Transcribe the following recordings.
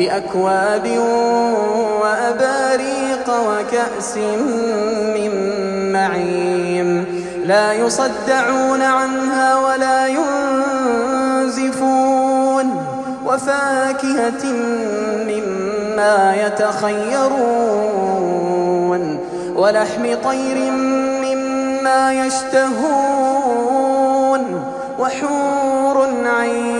بأكواب وأباريق وكأس من معين. لا يصدعون عنها ولا ينزفون. وفاكهة مما يتخيرون. ولحم طير مما يشتهون. وحور عين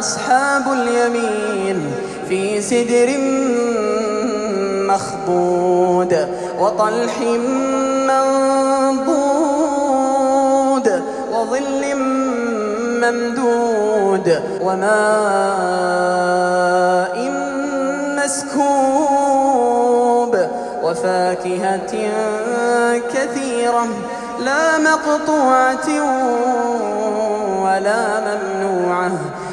أصحاب اليمين في سدر مخضود وطلح منضود وظل ممدود وماء مسكوب وفاكهة كثيرة لا مقطوعة ولا ممنوعة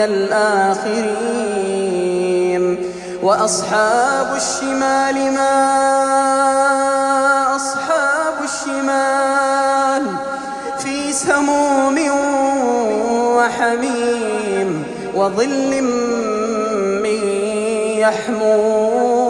الآخرين وأصحاب الشمال ما أصحاب الشمال في سموم وحميم وظل من يحموم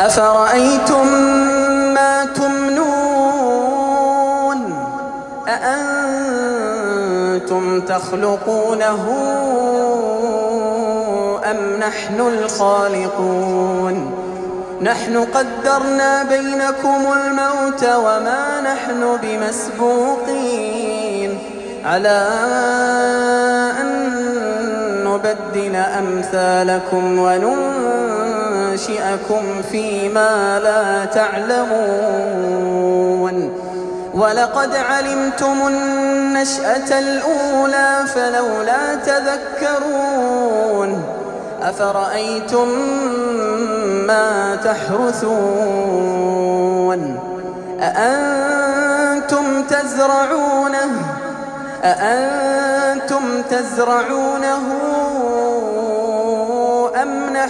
أفرأيتم ما تمنون؟ أأنتم تخلقونه أم نحن الخالقون؟ نحن قدرنا بينكم الموت وما نحن بمسبوقين. على أن نبدل أمثالكم وننشئكم فيما لا تعلمون. ولقد علمتم النشأة الأولى فلولا تذكرون. أفرأيتم ما تحرثون؟ أأنتم تزرعونه؟ أأنتم تزرعونه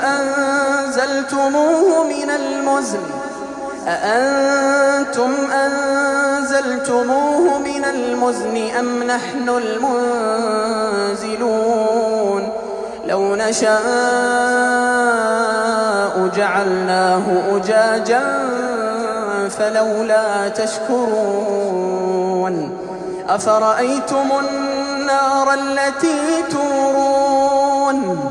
أنزلتموه من المزن؟ أأنتم أنزلتموه من المزن أم نحن المنزلون؟ لو نشاء جعلناه أجاجا فلولا تشكرون. أفرأيتم النار التي تورون؟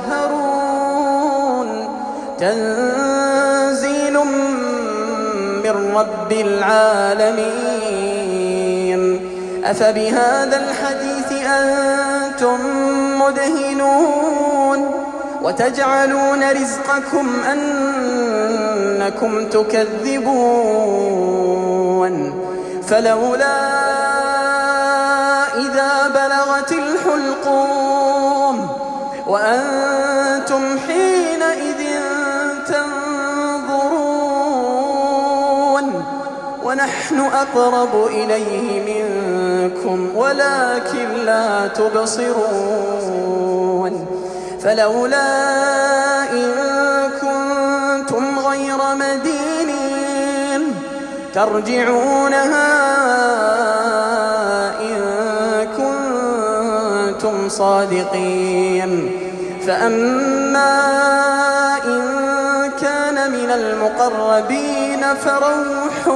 تنزيل من رب العالمين. أفبهذا الحديث أنتم مدهنون. وتجعلون رزقكم أنكم تكذبون. فلولا إذا بلغت الحلقوم وأنتم أقرب إليه منكم ولكن لا تبصرون. فلولا إن كنتم غير مدينين ترجعونها إن كنتم صادقين. فأما إن كان من المقربين فروح